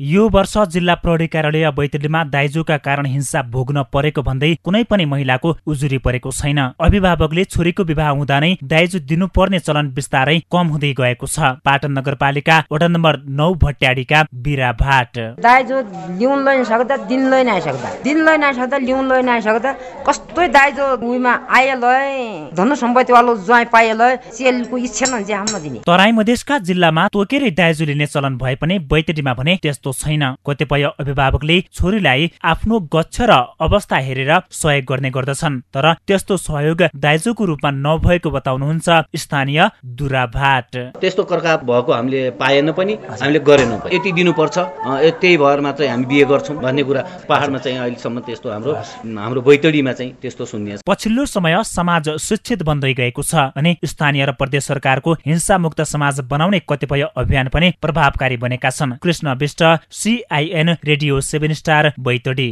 यो वर्ष जिल्ला प्रहरी कार्यालय बैतडीमा दाइजोका कारण हिंसा भोग्न परेको भन्दै कुनै पनि महिलाको उजुरी परेको छैन। अभिभावकले छोरीको विवाह हुँदा नै दाइजो दिनुपर्ने चलन बिस्तारै कम हुँदै गएको छ। पाटन नगरपालिका वडा नम्बर नौ भट्याडीका बिरा भाट। दाइजो लिउन लै सक्दा दिन लै नै सक्दा दिन लै नै सक्दा लिउन लै नै सक्दा कस्तो दाइजो उइमा आएलै धन सम्पत्ति वालो ज्वाइँ पाएलै सेलको इच्छा दिने। तराई मधेसका जिल्लामा तोकेरै दाइजो लिने चलन भए पनि बैतडीमा भने त्यस्तो छैन। कतिपय अभिभावकले छोरीलाई आफ्नो गच्छ र अवस्था हेरेर सहयोग गर्ने गर्दछन् तर त्यस्तो सहयोग दाइजोको रूपमा नभएको बताउनुहुन्छ स्थानीय दुराभाट। त्यस्तो कर्का भएको हामीले पाएन पनि हामीले गरेनौँ यति दिनुपर्छ। त्यही भएर मात्रै हामी बिहे गर्छौँ भन्ने कुरा पहाडमा चाहिँ अहिलेसम्म त्यस्तो हाम्रो हाम्रो बैतडीमा चाहिँ त्यस्तो सुन्ने पछिल्लो समय समाज शिक्षित बन्दै गएको छ भने स्थानीय र प्रदेश सरकारको हिंसामुक्त समाज बनाउने कतिपय अभियान पनि प्रभावकारी बनेका छन्। Krishna Bista CIN radio seven star Baitadi.